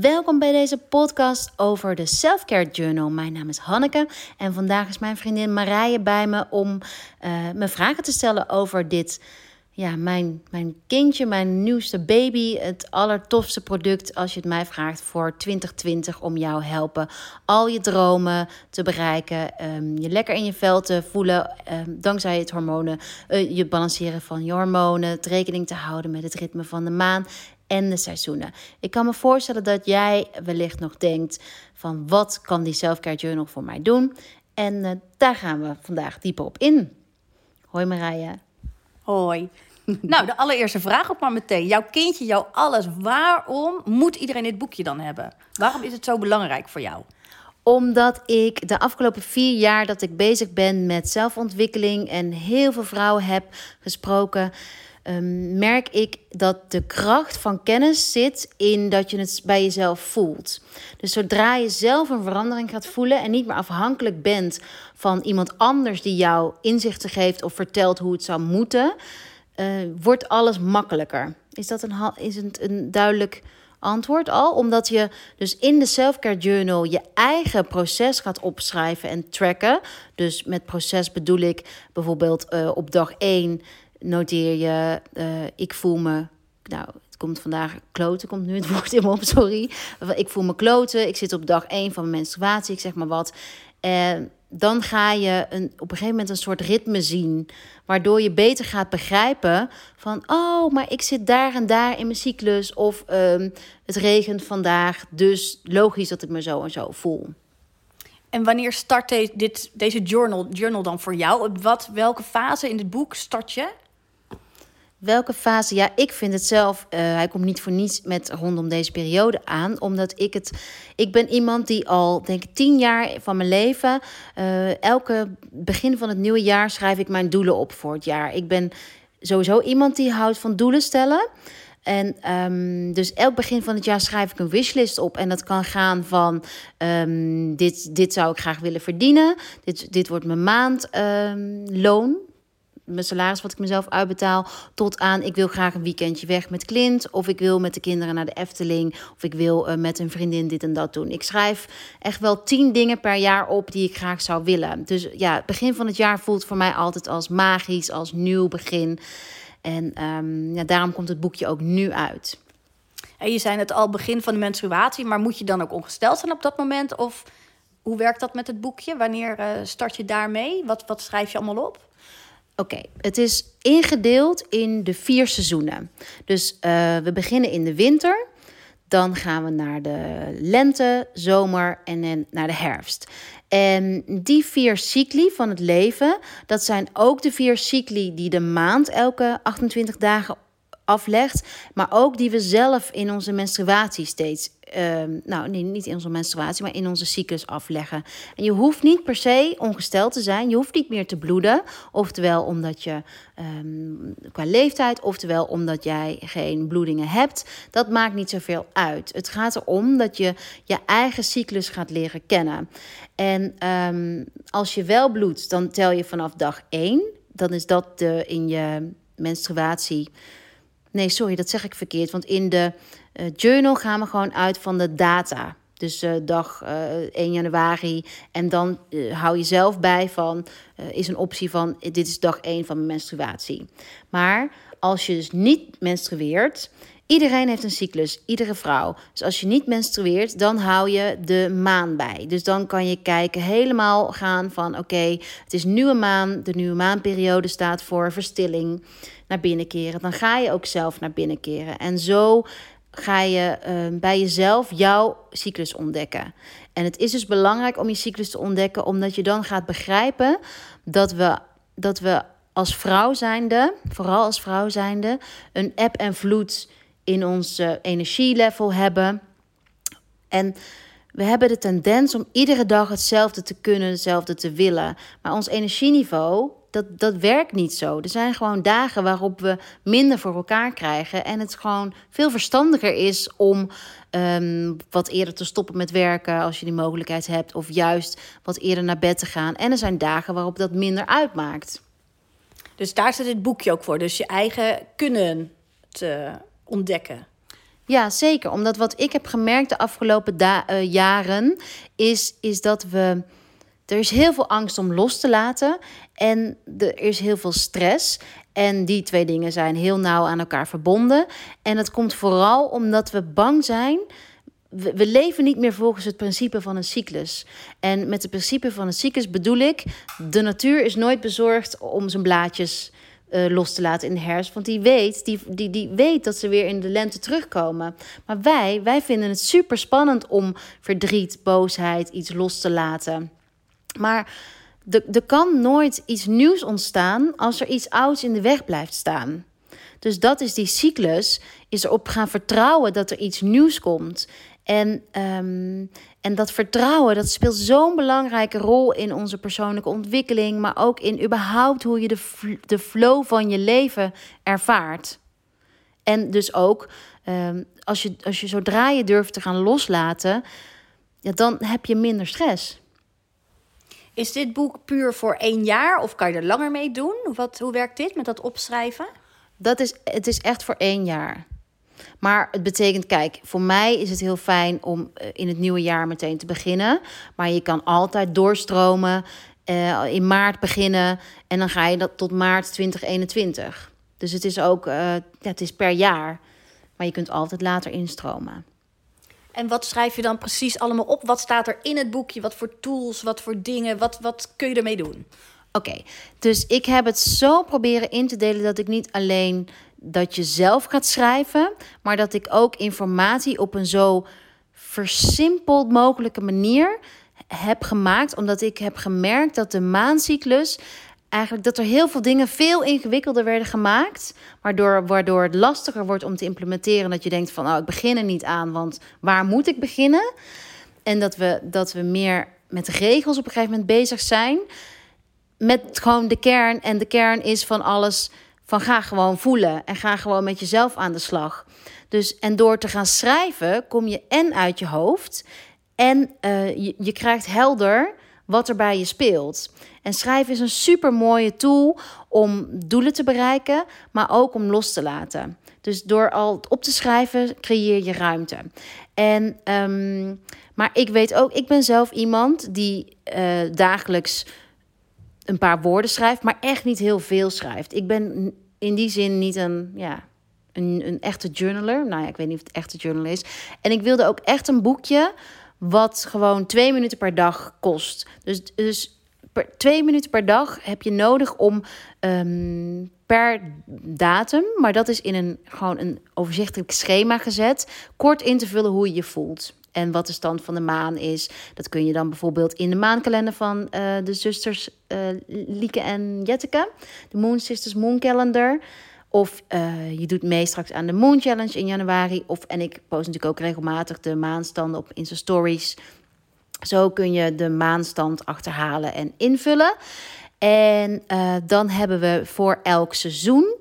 Welkom bij deze podcast over de Selfcare Journal. Mijn naam is Hanneke en vandaag is mijn vriendin Marije bij me om uh, me vragen te stellen over dit, ja, mijn, mijn kindje, mijn nieuwste baby, het allertofste product als je het mij vraagt voor 2020 om jou helpen al je dromen te bereiken, um, je lekker in je vel te voelen, um, dankzij het hormonen, uh, je balanceren van je hormonen, het rekening te houden met het ritme van de maan en de seizoenen. Ik kan me voorstellen dat jij wellicht nog denkt van wat kan die selfcare journal voor mij doen? En uh, daar gaan we vandaag dieper op in. Hoi Marije. Hoi. nou, de allereerste vraag op maar meteen. Jouw kindje, jouw alles. Waarom moet iedereen dit boekje dan hebben? Waarom is het zo belangrijk voor jou? Omdat ik de afgelopen vier jaar dat ik bezig ben met zelfontwikkeling en heel veel vrouwen heb gesproken, um, merk ik dat de kracht van kennis zit in dat je het bij jezelf voelt. Dus zodra je zelf een verandering gaat voelen en niet meer afhankelijk bent van iemand anders die jou inzichten geeft of vertelt hoe het zou moeten, uh, wordt alles makkelijker. Is dat een, is het een duidelijk antwoord al. Omdat je dus in de Selfcare Journal je eigen proces gaat opschrijven en tracken. Dus met proces bedoel ik bijvoorbeeld uh, op dag 1 noteer je, uh, ik voel me, nou, het komt vandaag, kloten komt nu het woord in me op, sorry. Ik voel me kloten, ik zit op dag 1 van mijn menstruatie, ik zeg maar wat. En dan ga je een, op een gegeven moment een soort ritme zien, waardoor je beter gaat begrijpen van, oh, maar ik zit daar en daar in mijn cyclus, of um, het regent vandaag, dus logisch dat ik me zo en zo voel. En wanneer start dit, deze journal, journal dan voor jou? Wat, welke fase in het boek start je? Welke fase? Ja, ik vind het zelf. Uh, hij komt niet voor niets met rondom deze periode aan. Omdat ik het. Ik ben iemand die al, denk ik, tien jaar van mijn leven. Uh, elke begin van het nieuwe jaar schrijf ik mijn doelen op voor het jaar. Ik ben sowieso iemand die houdt van doelen stellen. En um, dus elk begin van het jaar schrijf ik een wishlist op. En dat kan gaan van um, dit, dit zou ik graag willen verdienen. Dit, dit wordt mijn maandloon. Um, mijn salaris wat ik mezelf uitbetaal, tot aan ik wil graag een weekendje weg met Clint, of ik wil met de kinderen naar de Efteling, of ik wil uh, met een vriendin dit en dat doen. Ik schrijf echt wel tien dingen per jaar op die ik graag zou willen. Dus ja, het begin van het jaar voelt voor mij altijd als magisch, als nieuw begin. En um, ja, daarom komt het boekje ook nu uit. En je zei het al begin van de menstruatie, maar moet je dan ook ongesteld zijn op dat moment? Of hoe werkt dat met het boekje? Wanneer uh, start je daarmee? Wat, wat schrijf je allemaal op? Oké, het is ingedeeld in de vier seizoenen. Dus uh, we beginnen in de winter. Dan gaan we naar de lente, zomer en naar de herfst. En die vier cycli van het leven, dat zijn ook de vier cycli die de maand elke 28 dagen aflegt, maar ook die we zelf in onze menstruatie steeds, uh, nou niet in onze menstruatie, maar in onze cyclus afleggen. En je hoeft niet per se ongesteld te zijn, je hoeft niet meer te bloeden, oftewel omdat je um, qua leeftijd, oftewel omdat jij geen bloedingen hebt. Dat maakt niet zoveel uit. Het gaat erom dat je je eigen cyclus gaat leren kennen. En um, als je wel bloedt, dan tel je vanaf dag 1. Dan is dat de, in je menstruatie Nee, sorry, dat zeg ik verkeerd. Want in de uh, journal gaan we gewoon uit van de data. Dus uh, dag uh, eh, 1 januari. En dan hou je zelf bij van, is een optie van, dit is dag 1 van mijn menstruatie. Maar als je dus niet menstrueert, Iedereen heeft een cyclus, iedere vrouw. Dus als je niet menstrueert, dan hou je de maan bij. Dus dan kan je kijken, helemaal gaan van: oké, het is nieuwe maan. De nieuwe maanperiode staat voor verstilling naar binnen keren. Dan ga je ook zelf naar binnen keren. En zo ga je uh, bij jezelf jouw cyclus ontdekken. En het is dus belangrijk om je cyclus te ontdekken, omdat je dan gaat begrijpen dat we, dat we als vrouw zijnde, vooral als vrouw zijnde, een eb en vloed in ons uh, energielevel hebben. En we hebben de tendens om iedere dag hetzelfde te kunnen, hetzelfde te willen. Maar ons energieniveau, dat, dat werkt niet zo. Er zijn gewoon dagen waarop we minder voor elkaar krijgen. En het gewoon veel verstandiger is om um, wat eerder te stoppen met werken als je die mogelijkheid hebt. Of juist wat eerder naar bed te gaan. En er zijn dagen waarop dat minder uitmaakt. Dus daar zit het boekje ook voor. Dus je eigen kunnen te ontdekken. Ja, zeker. Omdat wat ik heb gemerkt de afgelopen uh, jaren is, is dat we. Er is heel veel angst om los te laten en er is heel veel stress. En die twee dingen zijn heel nauw aan elkaar verbonden. En het komt vooral omdat we bang zijn. We leven niet meer volgens het principe van een cyclus. En met het principe van een cyclus bedoel ik: de natuur is nooit bezorgd om zijn blaadjes uh, los te laten in de herfst. Want die weet, die, die, die weet dat ze weer in de lente terugkomen. Maar wij, wij vinden het super spannend om verdriet, boosheid, iets los te laten. Maar er kan nooit iets nieuws ontstaan als er iets ouds in de weg blijft staan. Dus dat is die cyclus, is erop gaan vertrouwen dat er iets nieuws komt. En, um, en dat vertrouwen, dat speelt zo'n belangrijke rol in onze persoonlijke ontwikkeling, maar ook in überhaupt hoe je de, de flow van je leven ervaart. En dus ook, um, als, je, als je zodra je durft te gaan loslaten, ja, dan heb je minder stress. Is dit boek puur voor één jaar of kan je er langer mee doen? Wat, hoe werkt dit met dat opschrijven? Dat is, het is echt voor één jaar. Maar het betekent, kijk, voor mij is het heel fijn om eh, in het nieuwe jaar meteen te beginnen. Maar je kan altijd doorstromen, uh, in maart beginnen en dan ga je dat tot maart 2021. Dus het is ook, uh, ja, het is per jaar. Maar je kunt altijd later instromen. En wat schrijf je dan precies allemaal op? Wat staat er in het boekje? Wat voor tools, wat voor dingen? Wat, wat kun je ermee doen? Oké, dus ik heb het zo proberen in te delen dat ik niet alleen dat je zelf gaat schrijven, maar dat ik ook informatie op een zo versimpeld mogelijke manier heb gemaakt, omdat ik heb gemerkt dat de maancyclus eigenlijk dat er heel veel dingen veel ingewikkelder werden gemaakt, waardoor, waardoor het lastiger wordt om te implementeren. Dat je denkt van, oh, ik begin er niet aan, want waar moet ik beginnen? En dat we, dat we meer met regels op een gegeven moment bezig zijn, met gewoon de kern. En de kern is van alles van ga gewoon voelen en ga gewoon met jezelf aan de slag. Dus en door te gaan schrijven kom je en uit je hoofd en uh, je, je krijgt helder wat er bij je speelt. En schrijven is een super mooie tool om doelen te bereiken, maar ook om los te laten. Dus door al op te schrijven, creëer je ruimte. En, um, maar ik weet ook, ik ben zelf iemand die uh, dagelijks een paar woorden schrijft, maar echt niet heel veel schrijft. Ik ben in die zin niet een, ja, een, een echte journaler. Nou ja, ik weet niet of het echte journal is. En ik wilde ook echt een boekje wat gewoon twee minuten per dag kost. Dus, dus per, twee minuten per dag heb je nodig om um, per datum, maar dat is in een gewoon een overzichtelijk schema gezet, kort in te vullen hoe je je voelt. En wat de stand van de maan is. Dat kun je dan bijvoorbeeld in de maankalender van uh, de zusters uh, Lieke en Jetteke. De Moon Sisters Moon Calendar. Of uh, je doet mee straks aan de Moon Challenge in januari. Of, en ik post natuurlijk ook regelmatig de maanstanden op Insta Stories. Zo kun je de maanstand achterhalen en invullen. En dan hebben we voor elk seizoen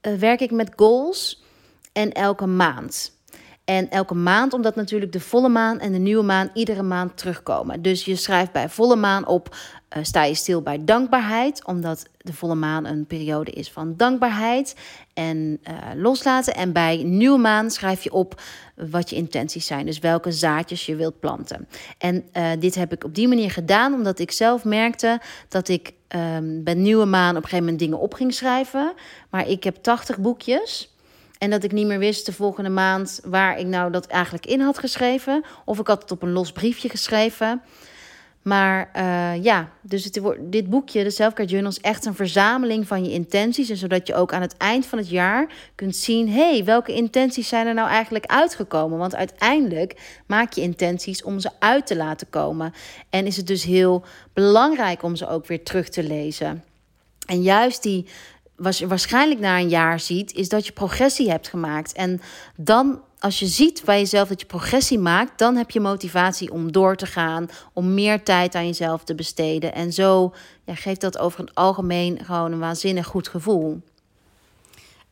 werk ik met goals. En elke maand. En elke maand, omdat natuurlijk de volle maan en de nieuwe maan iedere maand terugkomen. Dus je schrijft bij volle maan op, uh, sta je stil bij dankbaarheid, omdat de volle maan een periode is van dankbaarheid en uh, loslaten. En bij nieuwe maan schrijf je op wat je intenties zijn, dus welke zaadjes je wilt planten. En uh, dit heb ik op die manier gedaan, omdat ik zelf merkte dat ik um, bij nieuwe maan op een gegeven moment dingen op ging schrijven. Maar ik heb 80 boekjes. En dat ik niet meer wist de volgende maand waar ik nou dat eigenlijk in had geschreven. Of ik had het op een los briefje geschreven. Maar uh, ja, dus het, dit boekje, de Selfcare Journal, is echt een verzameling van je intenties. En zodat je ook aan het eind van het jaar kunt zien... hé, hey, welke intenties zijn er nou eigenlijk uitgekomen? Want uiteindelijk maak je intenties om ze uit te laten komen. En is het dus heel belangrijk om ze ook weer terug te lezen. En juist die was waarschijnlijk na een jaar ziet, is dat je progressie hebt gemaakt. En dan, als je ziet bij jezelf dat je progressie maakt, dan heb je motivatie om door te gaan, om meer tijd aan jezelf te besteden. En zo ja, geeft dat over het algemeen gewoon een waanzinnig goed gevoel.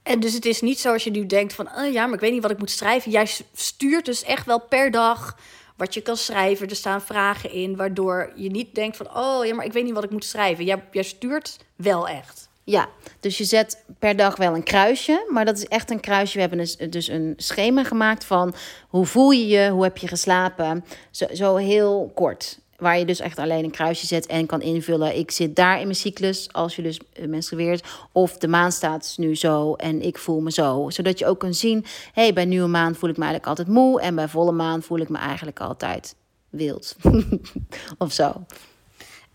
En dus het is niet zoals je nu denkt van, oh ja, maar ik weet niet wat ik moet schrijven. Jij stuurt dus echt wel per dag wat je kan schrijven. Er staan vragen in, waardoor je niet denkt van, oh ja, maar ik weet niet wat ik moet schrijven. Jij, jij stuurt wel echt. Ja, dus je zet per dag wel een kruisje. Maar dat is echt een kruisje. We hebben dus, dus een schema gemaakt van hoe voel je je, hoe heb je geslapen. Zo, zo heel kort. Waar je dus echt alleen een kruisje zet en kan invullen. Ik zit daar in mijn cyclus als je dus eh, menstrueert. Of de maan staat nu zo en ik voel me zo. Zodat je ook kan zien, hey, bij nieuwe maan voel ik me eigenlijk altijd moe. En bij volle maan voel ik me eigenlijk altijd wild. of zo.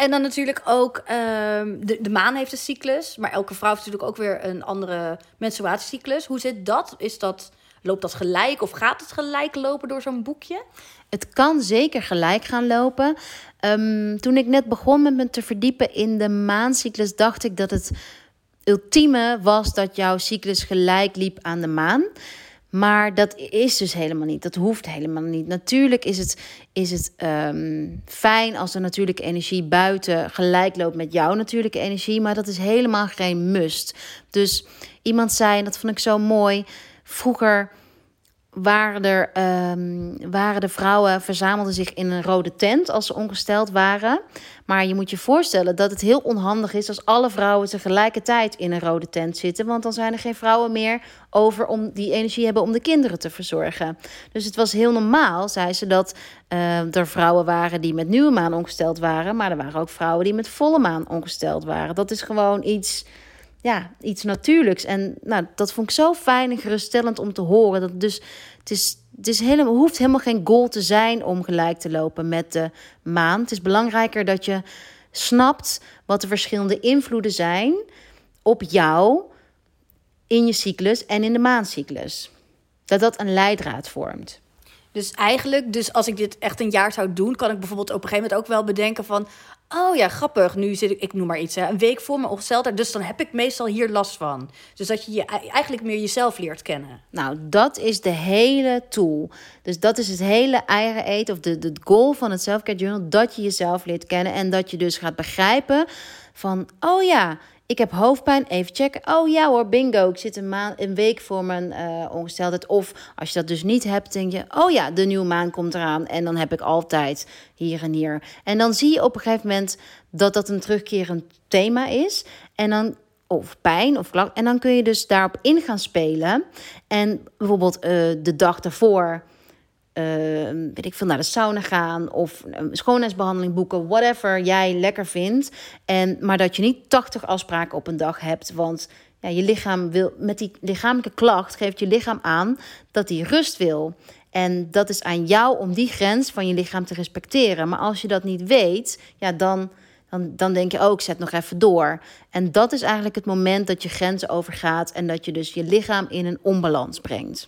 En dan natuurlijk ook, ehm, de, de maan heeft een cyclus. Maar elke vrouw heeft natuurlijk ook weer een andere menstruatiecyclus. Hoe zit dat? Is dat loopt dat gelijk of gaat het gelijk lopen door zo'n boekje? Het kan zeker gelijk gaan lopen. Ehm, toen ik net begon met me te verdiepen in de maancyclus, dacht ik dat het ultieme was dat jouw cyclus gelijk liep aan de maan. Maar dat is dus helemaal niet. Dat hoeft helemaal niet. Natuurlijk is het, is het ehm, fijn als de natuurlijke energie buiten gelijk loopt met jouw natuurlijke energie. Maar dat is helemaal geen must. Dus iemand zei, en dat vond ik zo mooi. Vroeger waren, er, um, waren de vrouwen, verzamelden zich in een rode tent als ze ongesteld waren. Maar je moet je voorstellen dat het heel onhandig is als alle vrouwen tegelijkertijd in een rode tent zitten. Want dan zijn er geen vrouwen meer over om die energie hebben om de kinderen te verzorgen. Dus het was heel normaal, zei ze, dat uh, er vrouwen waren die met nieuwe maan ongesteld waren. Maar er waren ook vrouwen die met volle maan ongesteld waren. Dat is gewoon iets ja, iets natuurlijks. En nou, dat vond ik zo fijn en geruststellend om te horen. Dat dus, het, is, het is helemaal, hoeft helemaal geen goal te zijn om gelijk te lopen met de maan. Het is belangrijker dat je snapt wat de verschillende invloeden zijn op jou in je cyclus en in de maancyclus. Dat dat een leidraad vormt. Dus eigenlijk, dus als ik dit echt een jaar zou doen, kan ik bijvoorbeeld op een gegeven moment ook wel bedenken van, Oh ja, grappig. Nu zit ik, ik noem maar iets, een week voor mijn ongesteldheid. Dus dan heb ik meestal hier last van. Dus dat je, je eigenlijk meer jezelf leert kennen. Nou, dat is de hele tool. Dus dat is het hele eigen eten, of de, de goal van het Selfcare Journal. Dat je jezelf leert kennen en dat je dus gaat begrijpen van, oh ja, ik heb hoofdpijn, even checken. Oh ja hoor, bingo, ik zit een, maand, een week voor mijn uh, ongesteldheid. Of als je dat dus niet hebt, denk je... oh ja, de nieuwe maan komt eraan en dan heb ik altijd hier en hier. En dan zie je op een gegeven moment dat dat een terugkerend thema is. En dan of pijn of klacht. En dan kun je dus daarop in gaan spelen. En bijvoorbeeld uh, de dag daarvoor weet ik veel, naar de sauna gaan of een schoonheidsbehandeling boeken, whatever jij lekker vindt. En, maar dat je niet 80 afspraken op een dag hebt, want ja, je lichaam wil, met die lichamelijke klacht geeft je lichaam aan dat hij rust wil. En dat is aan jou om die grens van je lichaam te respecteren. Maar als je dat niet weet, ja, dan, dan, dan denk je ook, oh, zet nog even door. En dat is eigenlijk het moment dat je grenzen overgaat en dat je dus je lichaam in een onbalans brengt.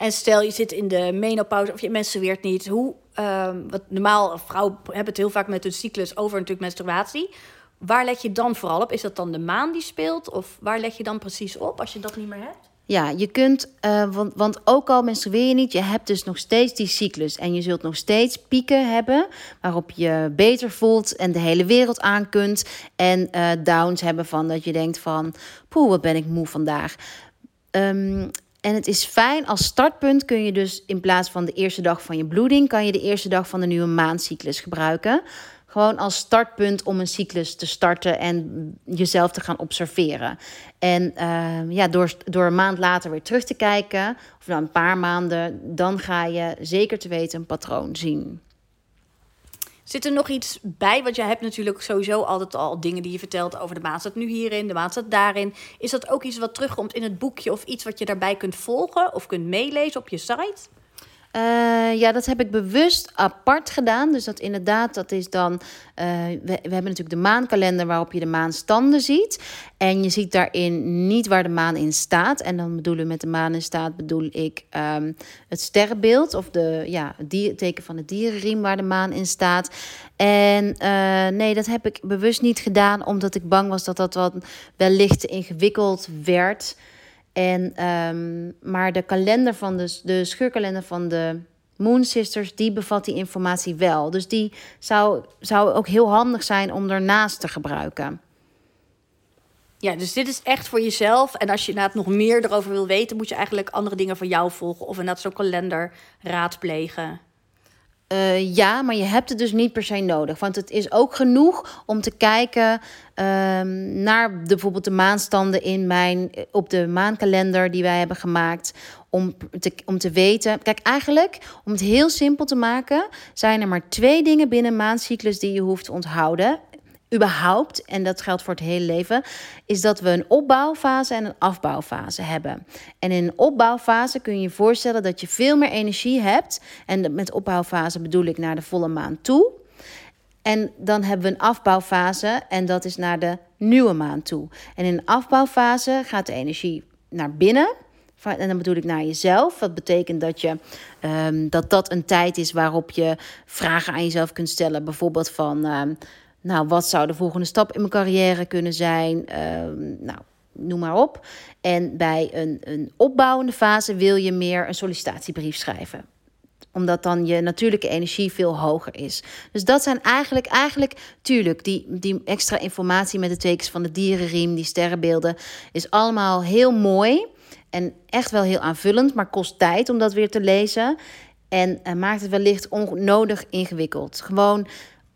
En stel je zit in de menopauze of je menstrueert niet. Hoe, uh, wat normaal, vrouwen hebben het heel vaak met hun cyclus over natuurlijk menstruatie. Waar let je dan vooral op? Is dat dan de maan die speelt? Of waar let je dan precies op als je dat niet meer hebt? Ja, je kunt, uh, want, want ook al menstrueer je niet, je hebt dus nog steeds die cyclus. En je zult nog steeds pieken hebben waarop je beter voelt en de hele wereld aan kunt. En uh, downs hebben van dat je denkt van, poeh, wat ben ik moe vandaag. Um, en het is fijn als startpunt kun je dus in plaats van de eerste dag van je bloeding, kan je de eerste dag van de nieuwe maandcyclus gebruiken. Gewoon als startpunt om een cyclus te starten en jezelf te gaan observeren. En uh, ja, door, door een maand later weer terug te kijken, of na een paar maanden, dan ga je zeker te weten een patroon zien. Zit er nog iets bij? Want je hebt natuurlijk sowieso altijd al dingen die je vertelt over de maan staat nu hierin, de maan staat daarin. Is dat ook iets wat terugkomt in het boekje of iets wat je daarbij kunt volgen of kunt meelezen op je site? Uh, ja, dat heb ik bewust apart gedaan. Dus dat inderdaad, dat is dan. Uh, we, we, hebben natuurlijk de maankalender waarop je de maanstanden ziet. En je ziet daarin niet waar de maan in staat. En dan bedoelen met de maan in staat, bedoel ik um, het sterrenbeeld of de, ja, het teken van de dierenriem waar de maan in staat. En uh, nee, dat heb ik bewust niet gedaan, omdat ik bang was dat dat wat wellicht ingewikkeld werd. En, um, maar de kalender van de, de scheurkalender van de Moon Sisters, die bevat die informatie wel. Dus die zou, zou ook heel handig zijn om ernaast te gebruiken. Ja, dus dit is echt voor jezelf. En als je inderdaad nog meer erover wil weten, moet je eigenlijk andere dingen van jou volgen. Of inderdaad zo'n kalender raadplegen. Uh, ja, maar je hebt het dus niet per se nodig. Want het is ook genoeg om te kijken um, naar bijvoorbeeld de maanstanden in mijn, op de maankalender die wij hebben gemaakt. Om te, om te weten. Kijk, eigenlijk, om het heel simpel te maken, zijn er maar twee dingen binnen maandcyclus die je hoeft te onthouden überhaupt, en dat geldt voor het hele leven, is dat we een opbouwfase en een afbouwfase hebben. En in een opbouwfase kun je je voorstellen dat je veel meer energie hebt. En met opbouwfase bedoel ik naar de volle maan toe. En dan hebben we een afbouwfase en dat is naar de nieuwe maan toe. En in een afbouwfase gaat de energie naar binnen. En dan bedoel ik naar jezelf. Dat betekent dat, je, um, dat dat een tijd is waarop je vragen aan jezelf kunt stellen. Bijvoorbeeld van, um, nou, wat zou de volgende stap in mijn carrière kunnen zijn? Ehm, nou, noem maar op. En bij een, een opbouwende fase wil je meer een sollicitatiebrief schrijven omdat dan je natuurlijke energie veel hoger is. Dus dat zijn eigenlijk, eigenlijk tuurlijk, die, die extra informatie met de tekens van de dierenriem, die sterrenbeelden, is allemaal heel mooi. En echt wel heel aanvullend, maar kost tijd om dat weer te lezen. En uh, maakt het wellicht onnodig ingewikkeld. Gewoon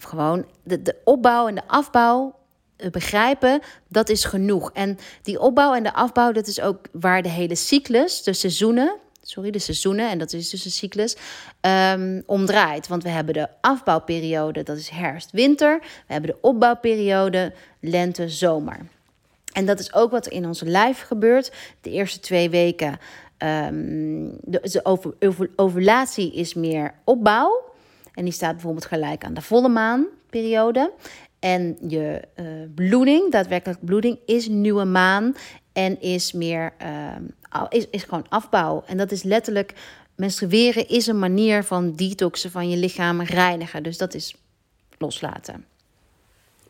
gewoon de, de opbouw en de afbouw eh, begrijpen, dat is genoeg. En die opbouw en de afbouw, dat is ook waar de hele cyclus, de seizoenen, sorry, de seizoenen, en dat is dus een cyclus, um, omdraait. Want we hebben de afbouwperiode, dat is herfst-winter. We hebben de opbouwperiode, lente-zomer. En dat is ook wat er in ons lijf gebeurt. De eerste twee weken, um, de, de over, ovulatie is meer opbouw. En die staat bijvoorbeeld gelijk aan de volle maanperiode. En je uh, bloeding, daadwerkelijk bloeding, is nieuwe maan en is meer uh, is, is gewoon afbouw. En dat is letterlijk menstrueren is een manier van detoxen van je lichaam reinigen. Dus dat is loslaten.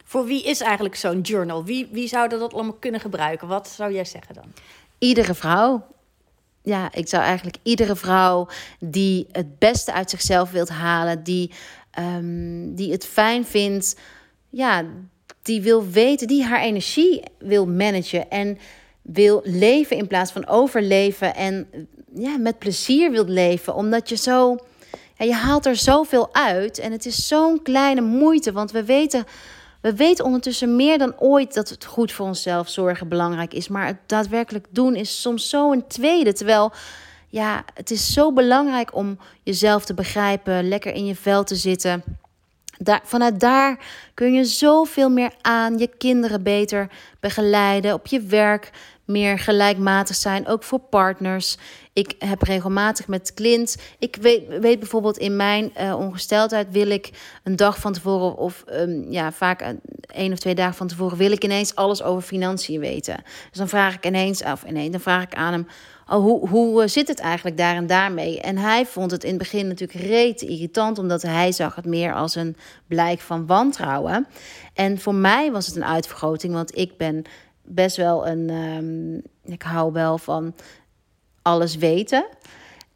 Voor wie is eigenlijk zo'n journal? Wie, wie zou dat allemaal kunnen gebruiken? Wat zou jij zeggen dan? Iedere vrouw ja, ik zou eigenlijk iedere vrouw die het beste uit zichzelf wilt halen, die, um, die het fijn vindt, ja, die wil weten, die haar energie wil managen en wil leven in plaats van overleven en ja, met plezier wilt leven, omdat je zo, ja, je haalt er zoveel uit en het is zo'n kleine moeite, want we weten we weten ondertussen meer dan ooit dat het goed voor onszelf zorgen belangrijk is. Maar het daadwerkelijk doen is soms zo een tweede. Terwijl ja, het is zo belangrijk om jezelf te begrijpen, lekker in je vel te zitten. Vanuit daar kun je zoveel meer aan, je kinderen beter begeleiden, op je werk meer gelijkmatig zijn, ook voor partners. Ik heb regelmatig met Clint. Ik weet, bijvoorbeeld in mijn uh, ongesteldheid wil ik een dag van tevoren of um, ja, vaak een, of twee dagen van tevoren wil ik ineens alles over financiën weten. Dus dan vraag ik ineens, of ineens, dan vraag ik aan hem. Oh, hoe, hoe eh, zit het eigenlijk daar en daarmee? En hij vond het in het begin natuurlijk reet irritant, omdat hij zag het meer als een blijk van wantrouwen. En voor mij was het een uitvergroting, want ik ben best wel een. Um, ik hou wel van alles weten.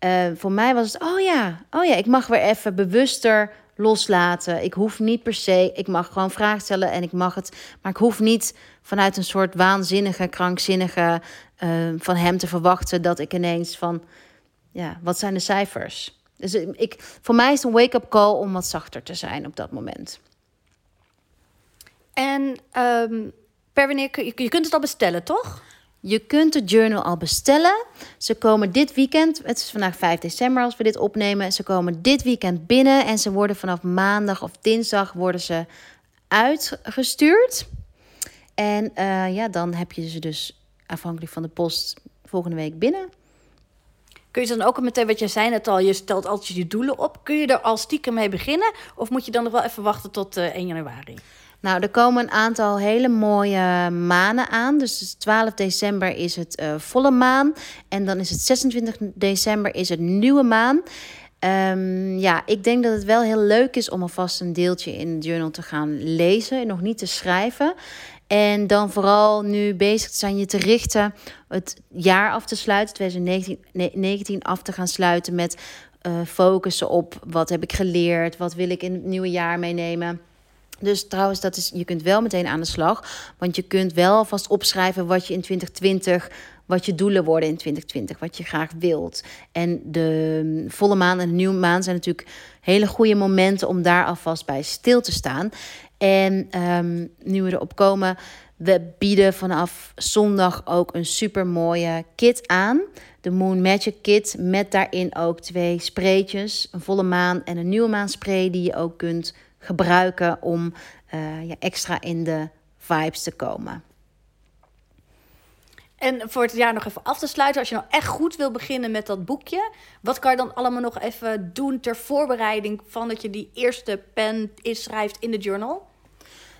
Uh, voor mij was het, oh ja, oh ja, ik mag weer even bewuster loslaten. Ik hoef niet per se, ik mag gewoon vragen stellen en ik mag het, maar ik hoef niet vanuit een soort waanzinnige, krankzinnige uh, van hem te verwachten dat ik ineens van, ja, wat zijn de cijfers? Dus ik, voor mij is een wake-up call om wat zachter te zijn op dat moment. En um, per wanneer je, je kunt het al bestellen, toch? Je kunt de journal al bestellen. Ze komen dit weekend, het is vandaag 5 december als we dit opnemen. Ze komen dit weekend binnen en ze worden vanaf maandag of dinsdag worden ze uitgestuurd. En uh, ja, dan heb je ze dus afhankelijk van de post volgende week binnen. Kun je dan ook meteen, wat je zei net al, je stelt altijd je doelen op. Kun je er al stiekem mee beginnen? Of moet je dan nog wel even wachten tot eh, 1 januari? Nou, er komen een aantal hele mooie manen aan. Dus 12 december is het uh, volle maan. En dan is het 26 december is het nieuwe maan. Um, ja, ik denk dat het wel heel leuk is om alvast een deeltje in de journal te gaan lezen. En nog niet te schrijven. En dan vooral nu bezig te zijn je te richten, het jaar af te sluiten, 2019 af te gaan sluiten met uh, focussen op wat heb ik geleerd, wat wil ik in het nieuwe jaar meenemen. Dus trouwens, dat is, je kunt wel meteen aan de slag. Want je kunt wel alvast opschrijven wat je in 2020 wat je doelen worden in 2020, wat je graag wilt. En de volle maan en de nieuwe maan zijn natuurlijk hele goede momenten om daar alvast bij stil te staan. En ehm, nu we erop komen, we bieden vanaf zondag ook een super mooie kit aan. De Moon Magic Kit met daarin ook twee spreetjes, een volle maan en een nieuwe maan spray die je ook kunt gebruiken om uh, ja, extra in de vibes te komen. En voor het jaar nog even af te sluiten, als je nou echt goed wil beginnen met dat boekje, wat kan je dan allemaal nog even doen ter voorbereiding van dat je die eerste pen schrijft in de journal?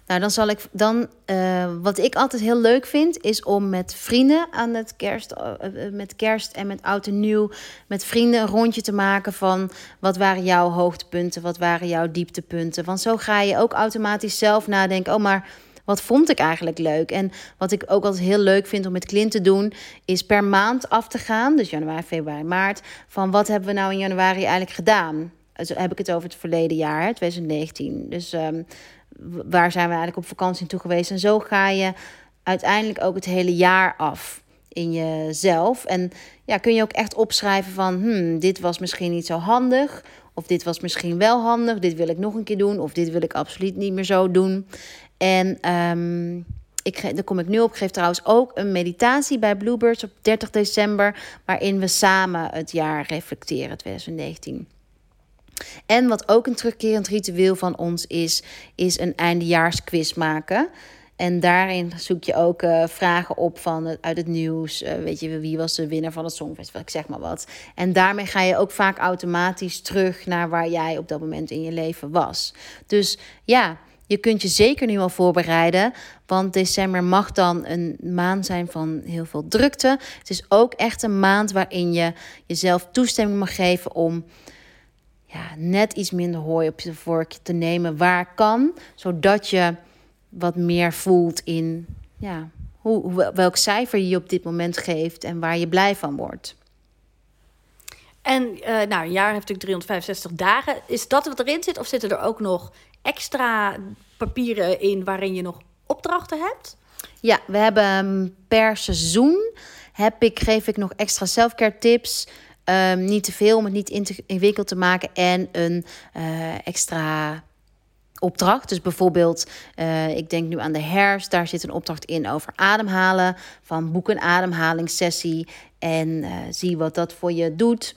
Nou, dan zal ik dan. Uh, wat ik altijd heel leuk vind, is om met vrienden aan het kerst, uh, met kerst en met oud en nieuw, met vrienden een rondje te maken van wat waren jouw hoogtepunten, wat waren jouw dieptepunten. Want zo ga je ook automatisch zelf nadenken. Oh, maar wat vond ik eigenlijk leuk? En wat ik ook altijd heel leuk vind om met Clint te doen, is per maand af te gaan. Dus januari, februari, maart. Van wat hebben we nou in januari eigenlijk gedaan? Dus heb ik het over het verleden jaar, 2019. Dus um, waar zijn we eigenlijk op vakantie toe geweest? En zo ga je uiteindelijk ook het hele jaar af in jezelf. En ja, kun je ook echt opschrijven van, hmm, dit was misschien niet zo handig. Of dit was misschien wel handig, dit wil ik nog een keer doen. Of dit wil ik absoluut niet meer zo doen. En um, ik, daar kom ik nu op. Ik geef trouwens ook een meditatie bij Bluebirds op 30 december. Waarin we samen het jaar reflecteren, 2019. En wat ook een terugkerend ritueel van ons is, is een eindejaarsquiz maken. En daarin zoek je ook uh, vragen op van uit het nieuws. Uh, weet je, wie was de winnaar van het Songfestival? Ik zeg maar wat. En daarmee ga je ook vaak automatisch terug naar waar jij op dat moment in je leven was. Dus ja, je kunt je zeker nu al voorbereiden. Want december mag dan een maand zijn van heel veel drukte. Het is ook echt een maand waarin je jezelf toestemming mag geven om ja, net iets minder hooi op je vorkje te nemen waar kan. Zodat je wat meer voelt in ja, hoe, welk cijfer je op dit moment geeft en waar je blij van wordt. En uh, nou, een jaar heeft natuurlijk 365 dagen. Is dat wat erin zit? Of zitten er ook nog extra papieren in waarin je nog opdrachten hebt? Ja, we hebben ehm, per seizoen heb ik, geef ik nog extra selfcare tips. Um, niet te veel om het niet in te maken. En een uh, extra opdracht. Dus bijvoorbeeld, uh, ik denk nu aan de herfst. Daar zit een opdracht in over ademhalen. Van boek een ademhalingssessie. En uh, zie wat dat voor je doet.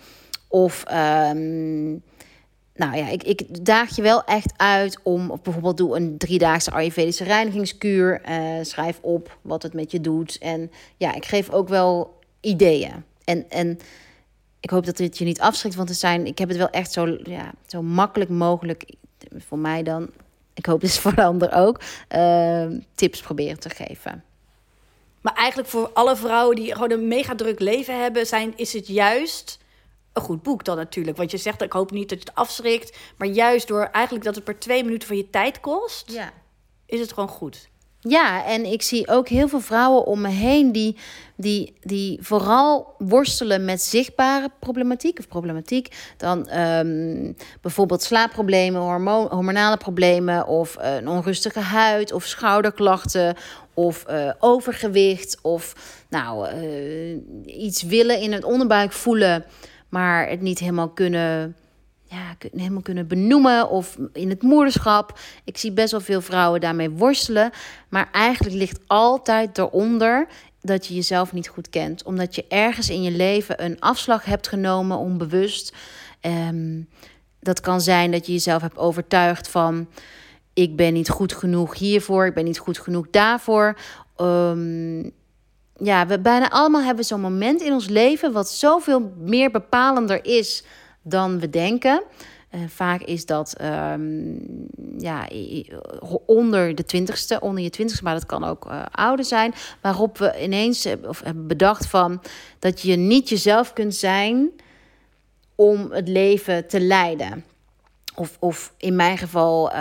Of... Um, nou ja, ik, ik daag je wel echt uit om, bijvoorbeeld doe een driedaagse Ayurvedische reinigingskuur. Schrijf op wat het met je doet. En ja, ik geef ook wel ideeën. En, en ik hoop dat dit je niet afschrikt, want het zijn, ik heb het wel echt zo, ja, zo makkelijk mogelijk, voor mij dan, ik hoop dus voor de ander ook, uh, tips proberen te geven. Maar eigenlijk voor alle vrouwen die gewoon een mega druk leven hebben, zijn, is het juist een goed boek dan natuurlijk. Want je zegt, ik hoop niet dat je het afschrikt. Maar juist door eigenlijk dat het per twee minuten van je tijd kost, ja. is het gewoon goed. Ja, en ik zie ook heel veel vrouwen om me heen die, die, die vooral worstelen met zichtbare problematiek of problematiek. Dan um, bijvoorbeeld slaapproblemen, hormonale problemen of een onrustige huid of schouderklachten of uh, overgewicht of nou, uh, iets willen in het onderbuik voelen maar het niet helemaal kunnen, ja, helemaal kunnen benoemen of in het moederschap. Ik zie best wel veel vrouwen daarmee worstelen, maar eigenlijk ligt altijd eronder dat je jezelf niet goed kent, omdat je ergens in je leven een afslag hebt genomen onbewust. Um, dat kan zijn dat je jezelf hebt overtuigd van ik ben niet goed genoeg hiervoor, ik ben niet goed genoeg daarvoor. Um, ja, we bijna allemaal hebben zo'n moment in ons leven wat zoveel meer bepalender is dan we denken. Uh, vaak is dat um, ja, onder de twintigste, onder je twintigste, maar dat kan ook uh, ouder zijn. Waarop we ineens of hebben bedacht van dat je niet jezelf kunt zijn om het leven te leiden. Of, of in mijn geval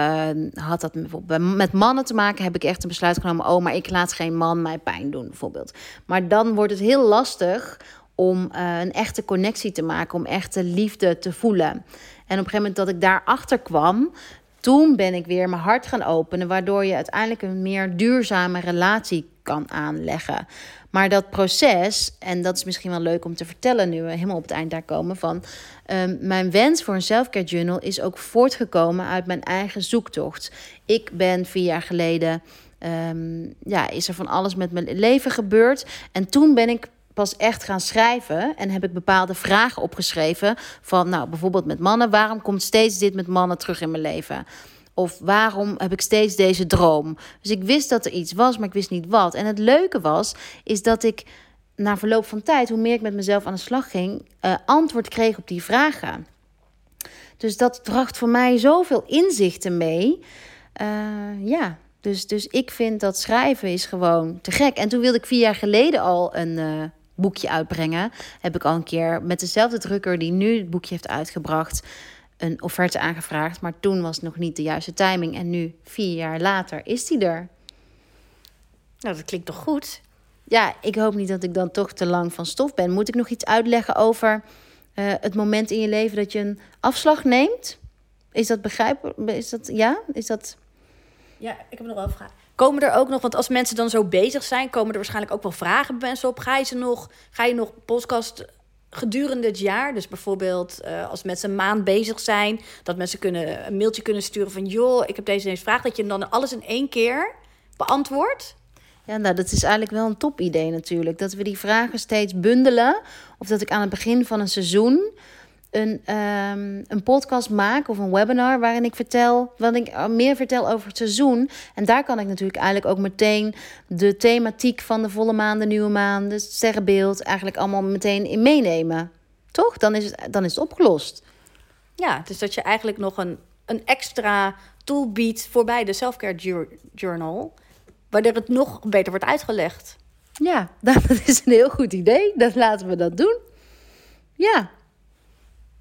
had dat met mannen te maken. Heb ik echt een besluit genomen. Oh, maar ik laat geen man mij pijn doen, bijvoorbeeld. Maar dan wordt het heel lastig om uh, een echte connectie te maken. Om echte liefde te voelen. En op een gegeven moment dat ik daarachter kwam. toen ben ik weer mijn hart gaan openen, waardoor je uiteindelijk een meer duurzame relatie kan aanleggen. Maar dat proces, en dat is misschien wel leuk om te vertellen nu we helemaal op het eind daar komen van. Um, mijn wens voor een selfcare journal is ook voortgekomen uit mijn eigen zoektocht. Ik ben vier jaar geleden, um, ja, is er van alles met mijn leven gebeurd. En toen ben ik pas echt gaan schrijven en heb ik bepaalde vragen opgeschreven van, nou, bijvoorbeeld met mannen, waarom komt steeds dit met mannen terug in mijn leven? Of waarom heb ik steeds deze droom? Dus ik wist dat er iets was, maar ik wist niet wat. En het leuke was, is dat ik na verloop van tijd, hoe meer ik met mezelf aan de slag ging, uh, antwoord kreeg op die vragen. Dus dat bracht voor mij zoveel inzichten mee. Uh, ja, dus, dus ik vind dat schrijven is gewoon te gek. En toen wilde ik vier jaar geleden al een uh, boekje uitbrengen. Heb ik al een keer met dezelfde drukker die nu het boekje heeft uitgebracht een offerte aangevraagd. Maar toen was het nog niet de juiste timing. En nu, vier jaar later, is die er. Nou, dat klinkt toch goed? Ja, ik hoop niet dat ik dan toch te lang van stof ben. Moet ik nog iets uitleggen over uh, het moment in je leven dat je een afslag neemt? Is dat begrijpelijk? Is dat ja? Is dat. Ja, ik heb nog wel een vraag. Komen er ook nog, want als mensen dan zo bezig zijn, komen er waarschijnlijk ook wel vragen bij mensen op. Ga je ze nog, ga je nog podcast gedurende het jaar. Dus bijvoorbeeld uh, als mensen een maand bezig zijn, dat mensen kunnen een mailtje kunnen sturen van joh, ik heb deze deze vraag, dat je dan alles in één keer beantwoordt. Ja, nou, dat is eigenlijk wel een top idee natuurlijk. Dat we die vragen steeds bundelen. Of dat ik aan het begin van een seizoen een, um, een podcast maak of een webinar waarin ik vertel, wat ik eh, meer vertel over het seizoen. En daar kan ik natuurlijk eigenlijk ook meteen de thematiek van de volle maan, de nieuwe maan, het sterrenbeeld, eigenlijk allemaal meteen in meenemen. Toch? Dan is het, dan is het opgelost. Ja, dus dat je eigenlijk nog een, een extra tool biedt voorbij de selfcare journal, waardoor het nog beter wordt uitgelegd. Ja, dat is een heel goed idee. Dat laten we dat doen. Ja,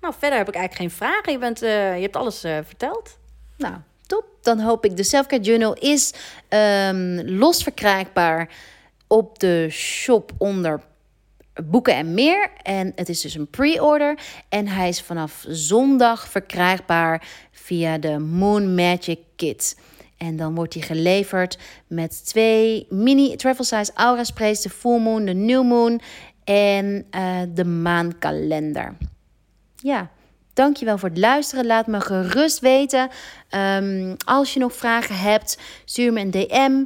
nou, verder heb ik eigenlijk geen vragen. Je, bent, uh, je hebt alles uh, verteld. Nou, top. Dan hoop ik. De Selfcare Journal is um, los verkrijgbaar op de shop onder boeken en meer. En het is dus een pre-order. En hij is vanaf zondag verkrijgbaar via de Moon Magic Kit. En dan wordt hij geleverd met twee mini travel size aura sprays. De full moon, de new moon en uh, de maankalender ja, dankjewel voor het luisteren. Laat me gerust weten. Um, als je nog vragen hebt, stuur me een DM.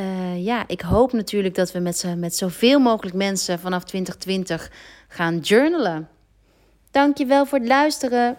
Uh, ja, ik hoop natuurlijk dat we met, met zoveel mogelijk mensen vanaf 2020 gaan journalen. Dankjewel voor het luisteren.